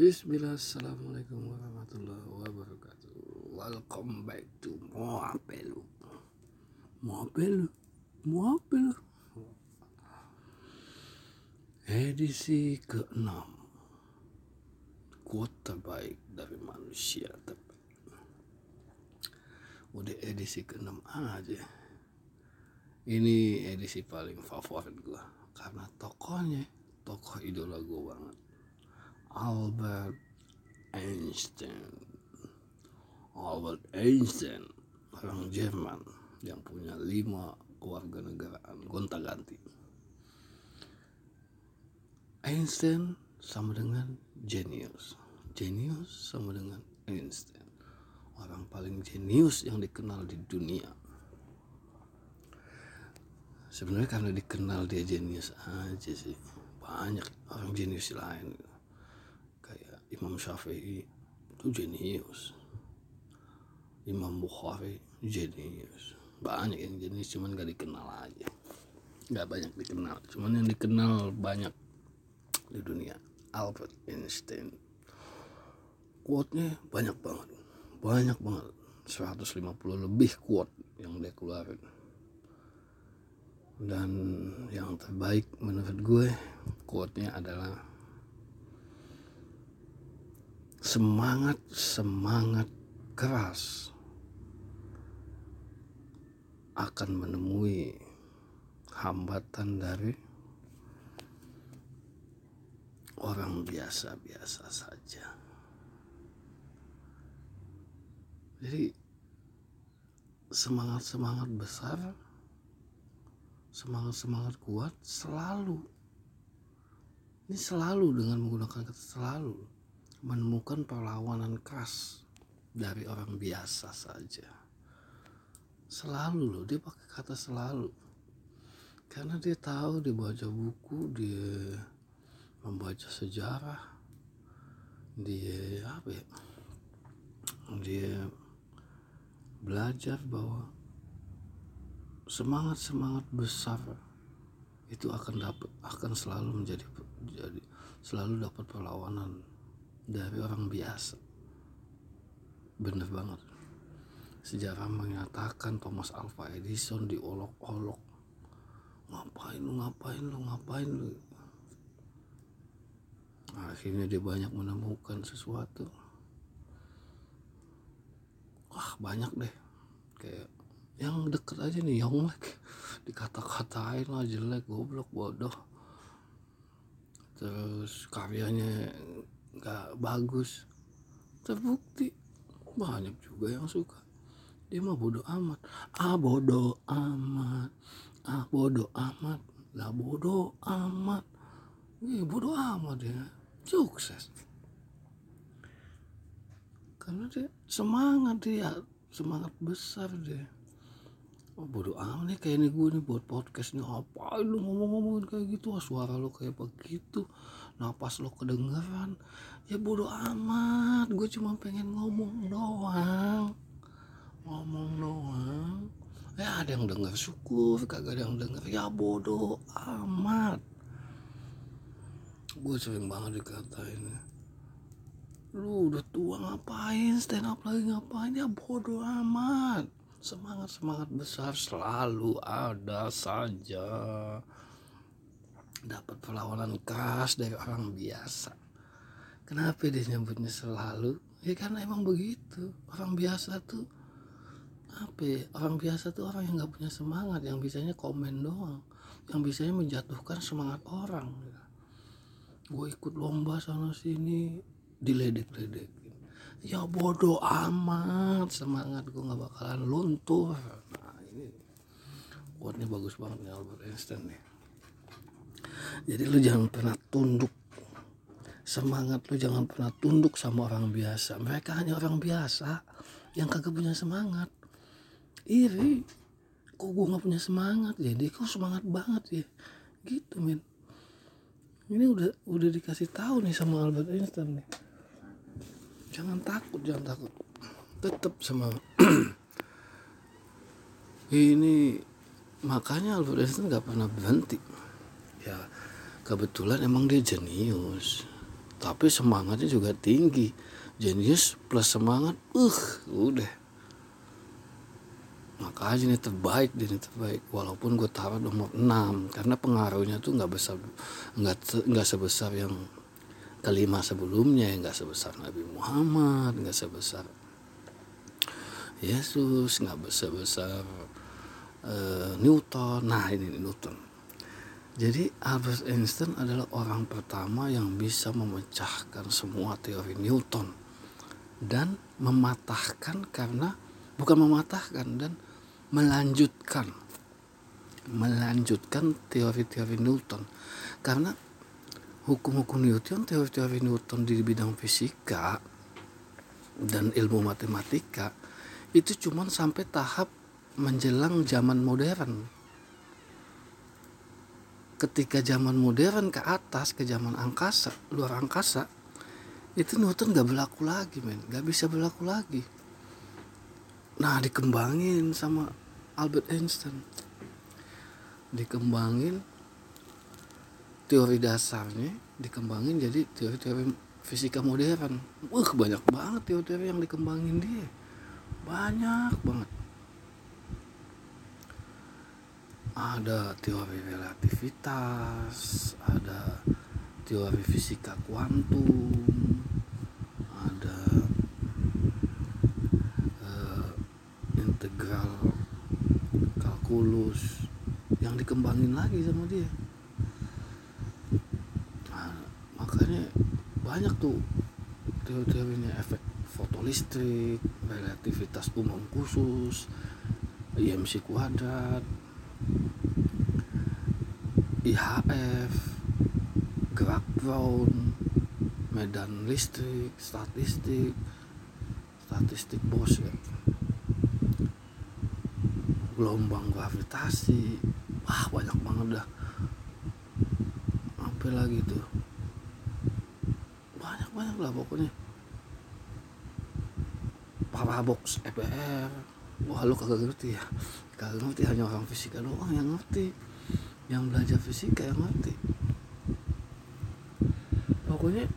Assalamualaikum warahmatullahi wabarakatuh. Welcome back to Moapelu Moapelu Moapelu Edisi ke-6 Quote terbaik dari manusia terbaik Udah edisi ke-6 aja. Ini edisi paling favorit gua Karena tokohnya Tokoh idola gua banget Albert Einstein. Albert Einstein orang Jerman yang punya lima keluarga negaraan gonta ganti. Einstein sama dengan jenius jenius sama dengan Einstein. Orang paling jenius yang dikenal di dunia. Sebenarnya karena dikenal dia jenius aja sih. Banyak orang jenius lain Imam Syafi'i itu jenius. Imam Bukhari jenius. Banyak yang jenis cuman gak dikenal aja. Gak banyak dikenal cuman yang dikenal banyak di dunia. Albert Einstein. Quote-nya banyak banget banyak banget. 150 lebih quote yang dia keluarin. Dan yang terbaik menurut gue quote-nya adalah semangat semangat keras akan menemui hambatan dari orang biasa-biasa saja. Jadi semangat-semangat besar, semangat-semangat kuat selalu. Ini selalu dengan menggunakan kata selalu menemukan perlawanan keras dari orang biasa saja. Selalu loh, dia pakai kata selalu. Karena dia tahu dia baca buku, dia membaca sejarah, dia apa ya? Dia belajar bahwa semangat-semangat besar itu akan dapat akan selalu menjadi jadi selalu dapat perlawanan dari orang biasa. Bener banget. Sejarah menyatakan Thomas Alva Edison diolok-olok. Ngapain lu ngapain lu ngapain lu? Akhirnya dia banyak menemukan sesuatu. Wah banyak deh. Kayak yang deket aja nih yang like. Dikata-katain lah jelek goblok bodoh. Terus karyanya nggak bagus. Terbukti. Banyak juga yang suka. Dia mah bodoh amat. Ah bodoh amat. Ah bodoh amat. Lah bodoh amat. Ih, bodoh amat ya. Sukses. Karena dia semangat dia. Semangat besar dia oh, bodoh amat nih kayak ini gue nih buat podcast nih. Apa lu ngomong-ngomongin kayak gitu? Ah, suara lu kayak begitu. Napas lo kedengeran. Ya bodo amat. Gue cuma pengen ngomong doang. Ngomong doang. Ya ada yang denger syukur. Kagak ada yang denger. Ya bodoh amat. Gue sering banget dikatain. Lu udah tua ngapain? Stand up lagi ngapain? Ya bodoh amat semangat semangat besar selalu ada saja dapat perlawanan keras dari orang biasa. Kenapa dia nyebutnya selalu? Ya karena emang begitu. Orang biasa tuh apa ya? orang biasa tuh orang yang nggak punya semangat yang bisanya komen doang yang bisanya menjatuhkan semangat orang. Gue ikut lomba sana sini diledek-ledek ya bodoh amat semangat gue nggak bakalan luntur nah ini quote bagus banget nih Albert Einstein nih. Jadi lu jangan pernah tunduk. Semangat lu jangan pernah tunduk sama orang biasa. Mereka hanya orang biasa yang kagak punya semangat. Iri kok gue nggak punya semangat? Jadi kok semangat banget ya? Gitu men. Ini udah udah dikasih tahu nih sama Albert Einstein nih jangan takut jangan takut. Tetap sama ini makanya Albert Einstein nggak pernah berhenti. Ya kebetulan emang dia jenius. Tapi semangatnya juga tinggi. Jenius plus semangat uh udah. Makanya ini terbaik ini terbaik. Walaupun gue taruh nomor 6 karena pengaruhnya tuh nggak besar nggak nggak sebesar yang kelima sebelumnya nggak sebesar Nabi Muhammad nggak sebesar Yesus nggak besar besar uh, Newton. Nah ini Newton. Jadi Albert Einstein adalah orang pertama yang bisa memecahkan semua teori Newton dan mematahkan karena bukan mematahkan dan melanjutkan melanjutkan teori-teori Newton. Karena hukum-hukum Newton teori-teori Newton di bidang fisika dan ilmu matematika itu cuma sampai tahap menjelang zaman modern. Ketika zaman modern ke atas ke zaman angkasa luar angkasa itu Newton gak berlaku lagi men. Gak bisa berlaku lagi. Nah dikembangin sama Albert Einstein. Dikembangin teori dasarnya dikembangin jadi teori-teori fisika modern. Wah banyak banget teori-teori yang dikembangin dia. Banyak banget. Ada teori relativitas ada teori fisika kuantum kulus yang dikembangin lagi sama dia nah, makanya banyak tuh teori-teorinya efek fotolistrik relativitas umum khusus IMC kuadrat IHF gerak Brown medan listrik statistik statistik bos ya. Gelombang gravitasi wah banyak banget dah. Apa lagi tuh banyak lah pokoknya. Parabox EPR wah lu kagak ngerti ya. Kagak ngerti hanya orang fisika doang yang ngerti. Yang belajar fisika yang ngerti. Pokoknya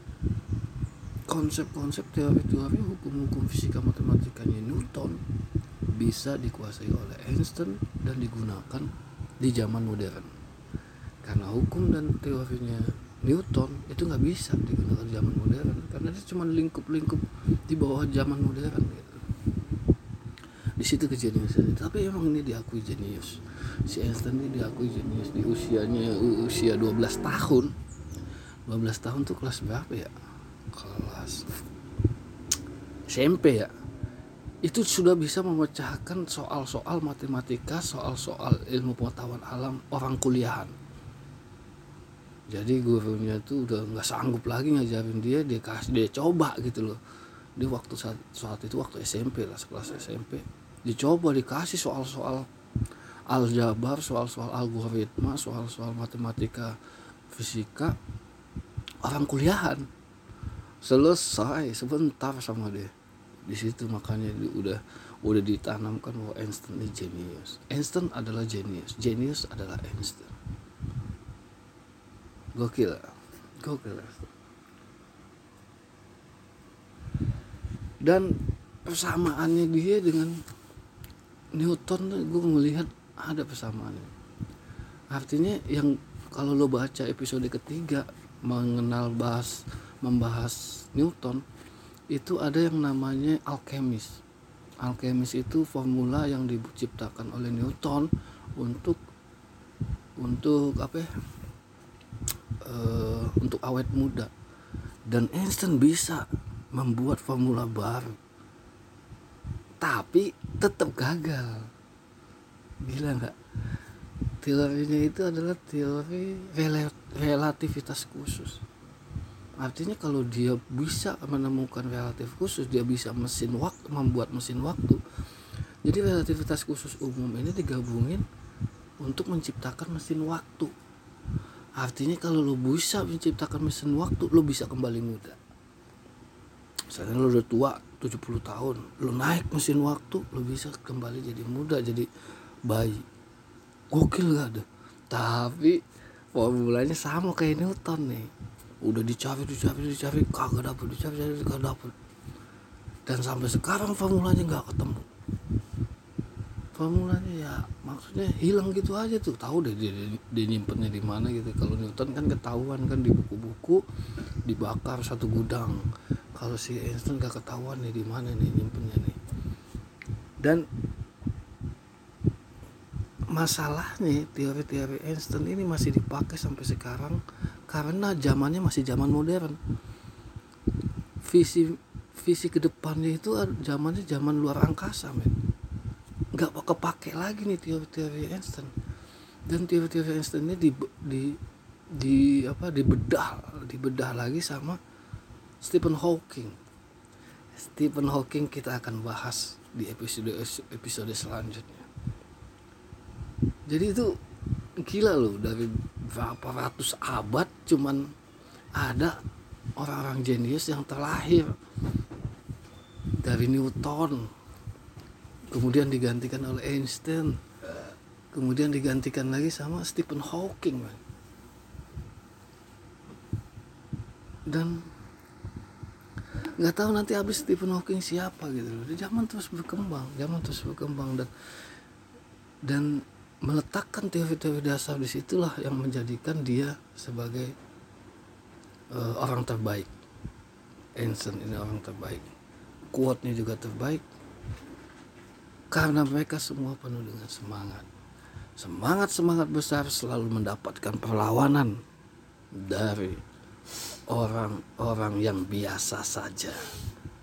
konsep-konsep teori-teori hukum-hukum fisika matematikanya Newton bisa dikuasai oleh Einstein dan digunakan di zaman modern. Karena hukum dan teorinya Newton itu nggak bisa digunakan di zaman modern karena dia cuma lingkup-lingkup di bawah zaman modern gitu. di situ kejeniusan tapi emang ini diakui jenius. Si Einstein ini diakui jenius di usianya usia 12 tahun. 12 tahun tuh kelas berapa ya? Kelas SMP ya. Itu sudah bisa memecahkan soal-soal matematika, soal-soal ilmu pengetahuan alam orang kuliahan. Jadi gurunya tuh udah nggak sanggup lagi ngajarin dia, dia kasih dia coba gitu loh. Di waktu saat, saat itu waktu SMP lah, sekelas SMP. Dicoba dikasih soal-soal aljabar, soal-soal algoritma, soal-soal matematika, fisika orang kuliahan. Selesai sebentar sama dia di situ makanya udah udah ditanamkan bahwa Einstein ini genius Einstein adalah genius genius adalah Einstein gokil gokil dan persamaannya dia dengan Newton gue melihat ada persamaannya. Artinya yang kalau lo baca episode ketiga mengenal bahas membahas Newton itu ada yang namanya alkemis. Alkemis itu formula yang diciptakan oleh Newton untuk untuk apa ya uh, untuk awet muda. Dan Einstein bisa membuat formula baru tapi tetap gagal. Gila nggak? Teorinya itu adalah teori relativitas khusus. Artinya kalau dia bisa menemukan relatif khusus dia bisa mesin waktu membuat mesin waktu. Jadi relativitas khusus umum ini digabungin untuk menciptakan mesin waktu artinya kalau lo bisa menciptakan mesin waktu lo bisa kembali muda. Misalnya lo udah tua 70 tahun lo naik mesin waktu lo bisa kembali jadi muda jadi bayi. Gokil gak ada? Tapi formulanya sama kayak Newton nih. Udah dicari dicari dicari kagak dapet dicari dicari kagak dapet. Dan sampai sekarang formulanya nggak ketemu formulanya ya. Maksudnya hilang gitu aja tuh. Tahu deh dia, dia, dia nyimpennya di mana gitu. Kalau Newton kan ketahuan kan di buku-buku dibakar satu gudang. Kalau si Einstein gak ketahuan nih di mana nih nyimpennya nih. Dan masalahnya teori-teori Einstein ini masih dipakai sampai sekarang karena zamannya masih zaman modern. Visi visi ke depannya itu zamannya zaman luar angkasa men nggak kepake lagi nih teori-teori Einstein. Dan teori-teori Einstein ini di, di di apa dibedah dibedah lagi sama Stephen Hawking. Stephen Hawking kita akan bahas di episode episode selanjutnya. Jadi itu gila loh dari berapa ratus abad cuman ada orang-orang jenius yang terlahir dari Newton kemudian digantikan oleh Einstein. Kemudian digantikan lagi sama Stephen Hawking man. dan nggak tahu nanti habis Stephen Hawking siapa gitu loh. Zaman terus berkembang zaman terus berkembang dan dan meletakkan teori-teori dasar di situlah yang menjadikan dia sebagai uh, orang terbaik. Einstein ini orang terbaik. Quote-nya juga terbaik karena mereka semua penuh dengan semangat semangat semangat besar selalu mendapatkan perlawanan dari orang-orang yang biasa saja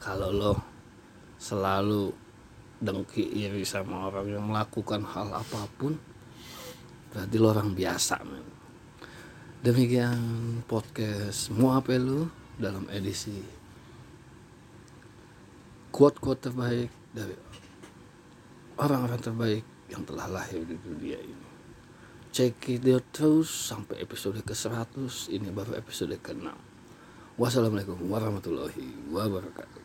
kalau lo selalu dengki iri sama orang yang melakukan hal apa pun berarti lo orang biasa men. demikian podcast mau apa lu dalam edisi quote-quote terbaik dari orang-orang terbaik yang telah lahir di dunia ini. Check it out terus sampai episode ke 100 ini baru episode ke 6 wassalamualaikum warahmatullahi wabarakatuh